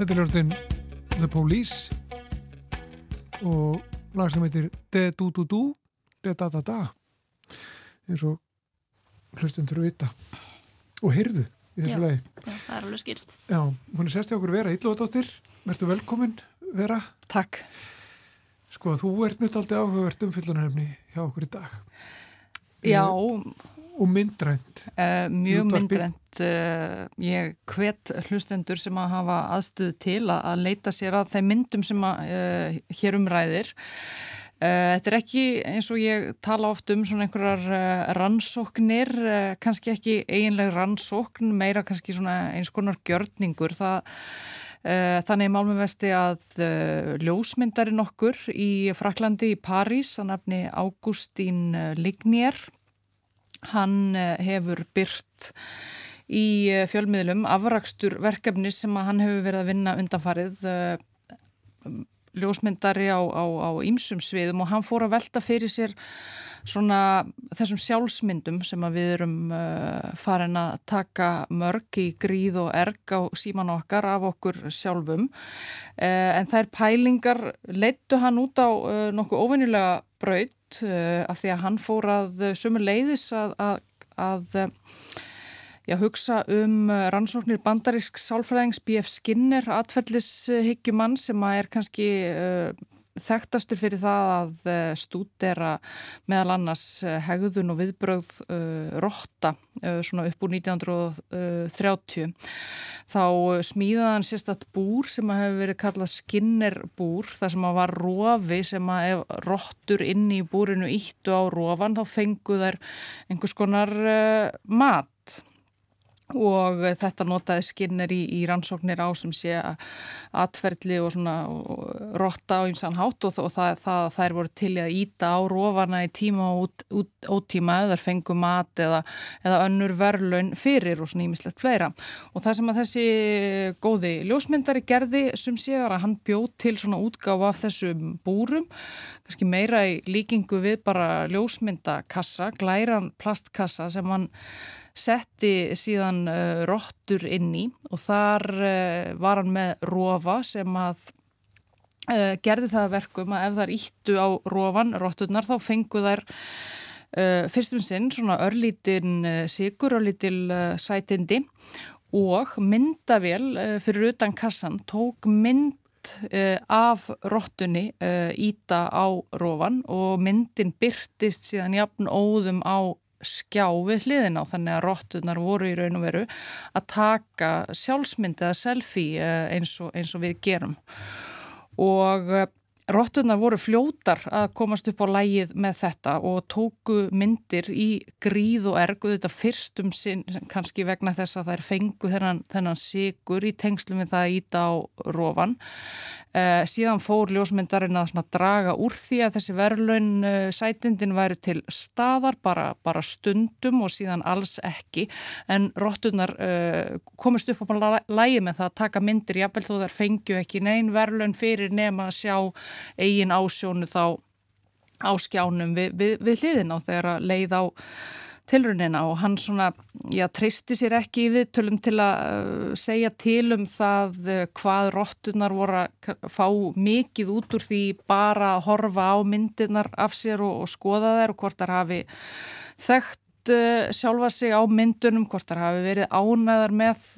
Þetta er hljóðin The Police og lag sem heitir De-du-du-du, De-da-da-da eins og hlustin þurfa að vita og heyrðu í þessu lagi. Já, það er alveg skýrt. Já, hún er sérst hjá okkur Vera Íllóðdóttir, verður velkomin Vera. Takk. Sko, þú ert mitt aldrei áhugavert umfyllunarhefni hjá okkur í dag Já, og myndrænt. uh, mjög Útvarpi. myndrænt. Uh, ég hvet hlustendur sem að hafa aðstöðu til að, að leita sér að þeim myndum sem að uh, hér umræðir. Þetta er ekki eins og ég tala oft um svona einhverjar rannsóknir, kannski ekki eiginleg rannsókn, meira kannski svona eins konar gjörningur. Það þannig málmum vesti að ljósmyndarinn okkur í Fraklandi í París, að nafni Ágústín Lignier, hann uh, hefur byrt í uh, fjölmiðlum afrakstur verkefni sem hann hefur verið að vinna undanfarið um, ljósmyndari á, ýmsum sviðum og hann fór að velta fyrir sér svona þessum sjálfsmyndum sem við erum farin að taka mörg í gríð og erg á síman okkar af okkur sjálfum. En þær pælingar leittu hann út á nokkuð óvenjulega braut uh, af því að hann fór að uh, sömu leiðis að, að, að uh, Já, hugsa um rannsóknir bandarísk sálfræðings B.F. Skinner, atfellishyggjumann sem er kannski uh, þekktastur fyrir það að uh, stúdera meðal annars uh, hegðun og viðbröð uh, rotta uh, svona upp úr 1930. Þá smíðaði hann sérstatt búr sem að hefur verið kallað Skinner búr, það sem að var rofi sem að ef rottur inni í búrinu íttu á rofan þá fengu þær einhvers konar uh, mat og þetta notaði Skinner í, í rannsóknir á sem sé atferðli og svona og rotta á einsan hátt og, og það, það, þær voru til að íta á rofana í tíma og út, út, ótíma eða fengu mat eða, eða önnur verðlaun fyrir og svona ímislegt fleira. Og það sem að þessi góði ljósmyndari gerði sem sé var að hann bjóð til svona útgáfa af þessum búrum kannski meira í líkingu við bara ljósmyndakassa, glæran plastkassa sem hann setti síðan uh, rottur inn í og þar uh, var hann með rofa sem að uh, gerði það að verkum að ef þær íttu á rofan, rotturnar, þá fengu þær fyrstum sinn svona örlítin sigur, örlítil sætindi og myndavél fyrir utan kassan tók mynd af rottunni uh, íta á rofan og myndin byrtist síðan jafn óðum á skjá við hliðin á þannig að rottunar voru í raun og veru að taka sjálfsmynd eða selfie eh, eins og, eins og við gerum og eh, Rottunar voru fljótar að komast upp á lægið með þetta og tóku myndir í gríð og ergu þetta fyrstum sinn kannski vegna þess að þær fengu þennan, þennan sigur í tengslum við það að íta á rofan. Eh, síðan fór ljósmyndarinn að draga úr því að þessi verðlaun eh, sætindin væri til staðar bara, bara stundum og síðan alls ekki. En rottunar eh, komist upp á lægi með það að taka myndir jafnvel þó þær fengju ekki neyn verðlaun fyrir nema að sjá eigin ásjónu þá á skjánum við, við, við hliðin á þegar að leið á tilrunina og hann svona, já, tristi sér ekki í viðtölum til að uh, segja til um það uh, hvað rottunar voru að fá mikið út úr því bara að horfa á myndirnar af sér og, og skoða þær og hvort þær hafi þekkt uh, sjálfa sig á myndunum, hvort þær hafi verið ánæðar með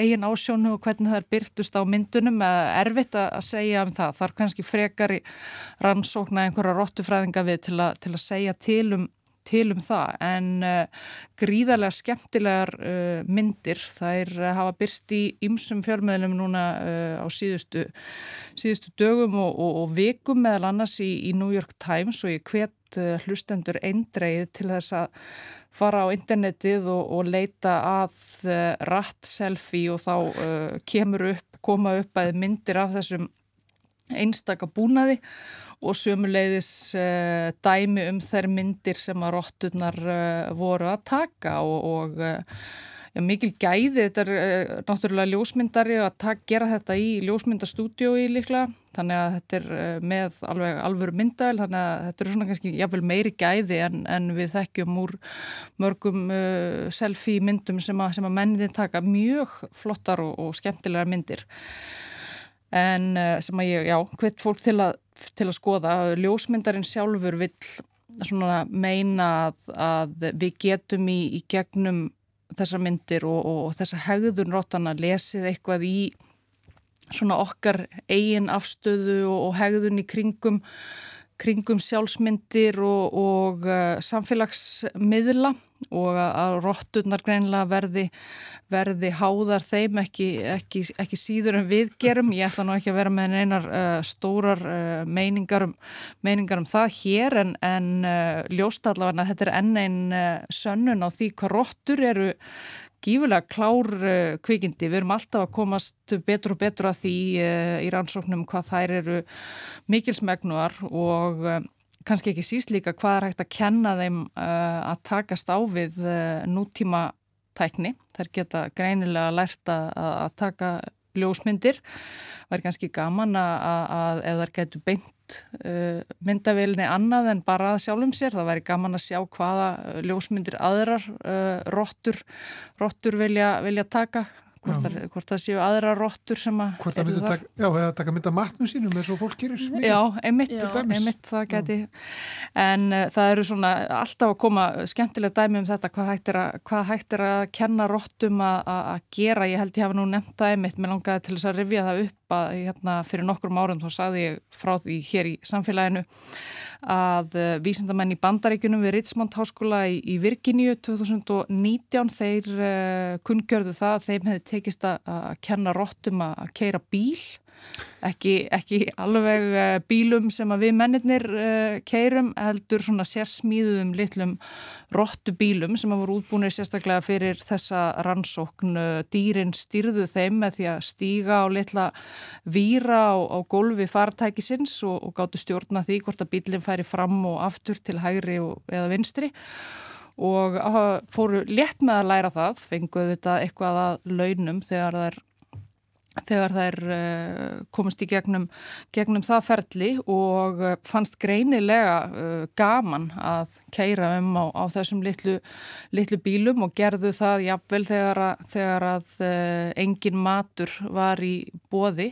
eigin ásjónu og hvernig þær byrtust á myndunum eða erfitt að, að segja um það. Þar kannski frekar í rannsókna einhverja rottufræðinga við til, a, til að segja til um til um það en uh, gríðarlega skemmtilegar uh, myndir. Þær uh, hafa byrst í ymsum fjölmiðlum núna á síðustu, síðustu dögum og, og, og vikum meðal annars í, í New York Times og ég hvet hlustendur eindreið til þess að fara á internetið og, og leita að ratt selfie og þá kemur upp, koma upp að myndir af þessum einstaka búnaði og sömuleiðis uh, dæmi um þær myndir sem að rótturnar uh, voru að taka og, og uh, já, mikil gæði, þetta er náttúrulega ljósmyndari að taka, gera þetta í ljósmyndastúdiói líklega, þannig að þetta er með alveg alvöru myndavel, þannig að þetta er svona kannski jáfnvel meiri gæði en, en við þekkjum úr mörgum selfie myndum sem að, að mennin taka. Mjög flottar og, og skemmtilegar myndir. En uh, sem að ég, já, hvet fólk til að, til að skoða. Ljósmyndarinn sjálfur vill meina að, að við getum í, í gegnum þessar myndir og, og, þessa hegðun rótana lesið eitthvað í svona okkar eigin afstöðu og, og hegðun í kringum kringum sjálfsmyndir og, og uh, samfélagsmiðla og að rótturnar greinlega verði, verði háðar þeim ekki, ekki, ekki síður en við gerum. Ég ætla nú ekki að vera með einar uh, stórar uh, meiningar, um, meiningar um það hér en, en uh, ljósta allavega að þetta er enn einn sönnun á því hvað róttur eru gífulega klár uh, kvikindi. Við erum alltaf að komast betur og betur að því uh, í rannsóknum hvað þær eru mikilsmegnuar og uh, kannski ekki síst líka hvað er hægt að kenna þeim að takast á við nútíma tækni. Þær geta greinilega lært að taka ljósmyndir. Er kannski gaman að, að ef þær getur beint uh, myndavilni annað en bara sjálfum sér, það væri gaman að sjá hvaða ljósmyndir aðrar uh, róttur vilja, vilja taka Hvort, það, hvort það séu aðra róttur sem að Hvort það myndu taka, já, eða taka mynda matnum sínum eins og fólk gerir. Já, einmitt, já. einmitt það geti já. en uh, það eru svona alltaf að koma skemmtilega dæmi um þetta hvað hægt er að, hvað hægt er að kenna róttum að gera, ég held ég hafa nú nefnt það einmitt, mér langaði til þess að rifja það upp að hérna fyrir nokkrum árum þá saði ég frá því hér í samfélaginu að uh, vísindamenn í bandaríkunum við Richmond Háskóla í, í Virginíu 2019 þeir uh, kunngjörðu það að þeim hefði tekist að kenna róttum að keira bíl ekki, ekki alveg uh, bílum sem að við mennirnir uh, keirum heldur svona sérsmíðum litlum róttu bílum sem að voru útbúinir sérstaklega fyrir þessa rannsókn. Dýrin styrðu þeim með því að stíga á litla víra á, á gólfi fartækisins og, og gáttu stjórna því hvort að bílinn færi fram og aftur til hægri og, eða vinstri. Og fóru létt með að læra það, fenguðu þetta eitthvað að launum þegar það er þegar þær uh, komist í gegnum, gegnum það ferli og uh, fannst greinilega uh, gaman að keira um á, á þessum litlu, litlu bílum og gerðu það jafnvel þegar að, þegar að engin matur var í bóði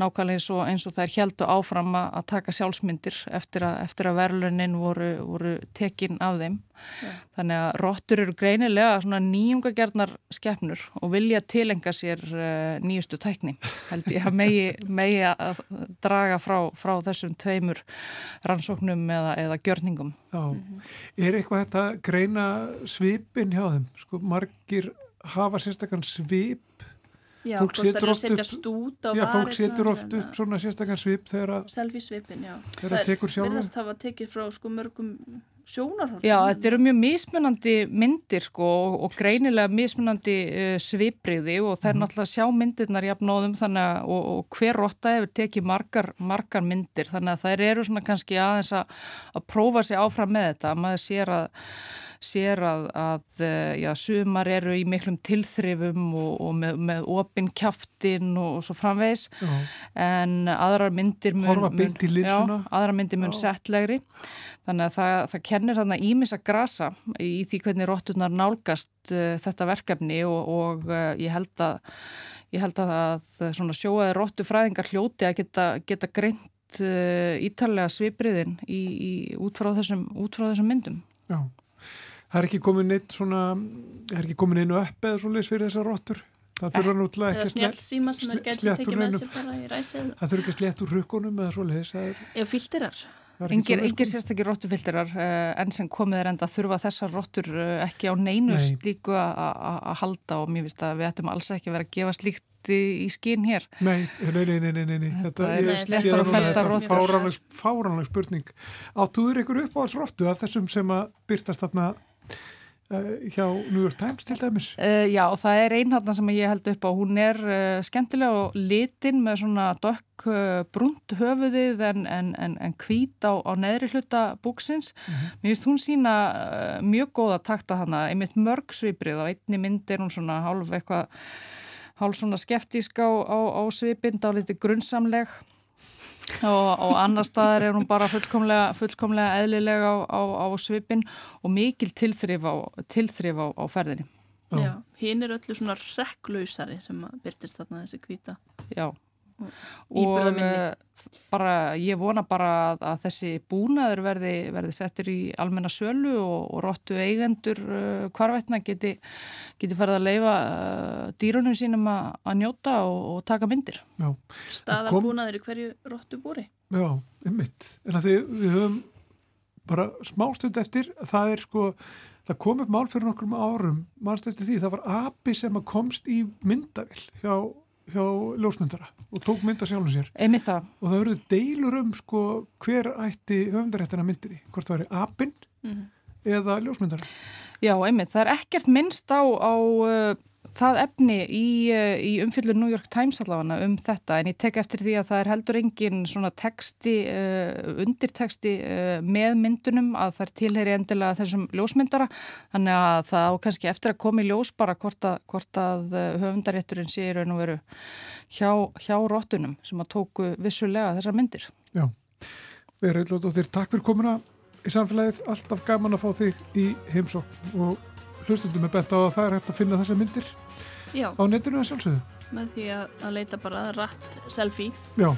nákvæmlega eins og, eins og þær heldu áfram að taka sjálfsmyndir eftir að, eftir að verlunin voru, voru tekin af þeim Já. Þannig að róttur eru greinilega svona nýjungagernar skeppnur og vilja tilenga sér uh, nýjustu tækni. Held ég að megi, megi að draga frá, frá þessum tveimur rannsóknum eða, eða gjörningum. Já, -hmm. er eitthvað þetta greina svipin hjá þeim? Sko margir hafa sérstaklega svip Já, fólk setur oft upp, já, fólk setur oft upp svona sérstaklega svip þegar að selfie svipin, já. Þegar það tekur sjálfum. Það verðast hafa tekið frá sko mörgum sjónarhótt. Já, þetta eru mjög mismunandi myndir sko og, og greinilega mismunandi uh, svipriði og það er mm. náttúrulega að sjá myndirnar jafnóðum þannig að og, og hver rotta hefur tekið margar, margar myndir þannig að það eru svona kannski aðeins að, að prófa sig áfram með þetta. Maður sér að sér að, að uh, já, sumar eru í miklum tilþrifum og, og með, með opinn kjaftin og, og svo framvegs já. en aðrar myndir mun, mun, já, aðrar myndir mun settlegri Þannig að það, það kennir þarna ímis að grasa í því hvernig róttunar nálgast uh, þetta verkefni og, og uh, ég held að, ég held að, að svona sjóaði róttu fræðingar hljóti að geta, geta greint uh, ítalega svipriðin í, í, út, frá þessum, út frá þessum myndum. Já, það er ekki komin eitt svona, er ekki komin einu upp eða svo leys fyrir þessar róttur? Það þurfa náttúrulega ekki að snjálfsíma sem er gætið tekið með sér bara í ræsið. Það þurfa ekki að slétt úr hrukunum eða svo leys. Eða fyldirar. Engir, engir sérstakir róttufilterar uh, eh, enn sem komið er enda að þurfa þessar róttur uh, ekki á neinu Nei. slíku að halda og mér finnst að við ættum alls ekki verið að gefa slíkt í, skín hér. Nei, nei, nei, nei, nei. Þetta er slettar og feltar róttur. Fáranleg spurning. Áttuður ykkur upp á alls róttu af þessum sem að byrtast þarna Eh, hjá New York Times til dæmis? Uh, já, það er einhaldan sem ég held upp á. Hún er uh, skemmtilega og litin með svona dökk uh, brunt höfuðið en, en, en, en hvít á, á neðri hluta búksins. Mm -hmm. Mér finnst hún sína mjög góða takta hana, einmitt mörg sviprið og einni mynd er hún svona hálf eitthvað, hálf svona skeftísk á, á, á svipind, á liti grunnsamleg og, og annar staðar er hún bara fullkomlega, fullkomlega eðlilega á, á, á svipin og mikil tilþrif á, tilþrif á ferðinni. Já, hinn er öllu svona rekklausari sem byrtist þarna þessi kvíta. Já, og eh, bara, ég vona bara að, að þessi búnaður verði, verði settur í almenna sölu og, og róttu eigendur uh, hvarvetna geti, geti farið að leifa uh, dýrunum sínum að, að njóta og, og taka myndir. Já, Staða kom- búnaður í hverju róttu búri. já, einmitt. En að því við höfum bara smástund eftir, það er sko, það kom upp mál fyrir nokkrum árum, mannst eftir því, það var api sem komst í myndavill hjá, hjá ljósmyndara og tók mynda sjálfum sér. Það. Og það verður deilur um sko hver ætti höfundaréttina myndinni, hvort það væri apinn Mhm. eða ljósmyndara. Já, einmitt. Það er ekkert minnst á, á það efni í, uh, í umfyllu New York Times allavega um þetta en ég tek eftir því að það er heldur engin svona texti, uh, undirteksti uh, með myndunum að það er tilheri endilega þessum ljósmyndara. Þannig að það á kannski eftir að koma í ljós bara hvort að, hvort að höfundarétturinn sé í raun og veru hjá, hjá róttunum sem að tóku vissulega þessar myndir. Já, Vera Eilóttir, takk fyrir komuna í samfélagið, alltaf gaman að fá þig í heimsókn og hlustundum er bent á að það er hægt að finna þessar myndir Já, á netinu að sjálfsögðu. með því að, að leita bara rætt selfie. Já,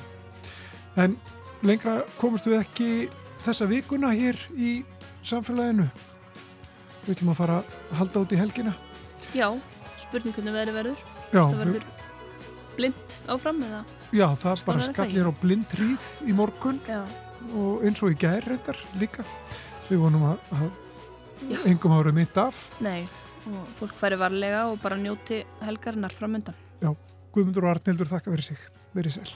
en lengra komumst við ekki þessa vikuna hér í samfélaginu. Við ætlum að fara að halda út í helgina. Já, spurning hvernig veðri verður. Já, Það verður blind áfram eða? já það bara er það skallir á blind hríð í morgun Já. og eins og í gær reyndar líka. Við vonum að, að engum ára mitt af. Nei, og fólk færi varlega og bara njóti helgarinnar framöndan Já, Guðmundur og Arnildur þakka verið sig, verið sæl.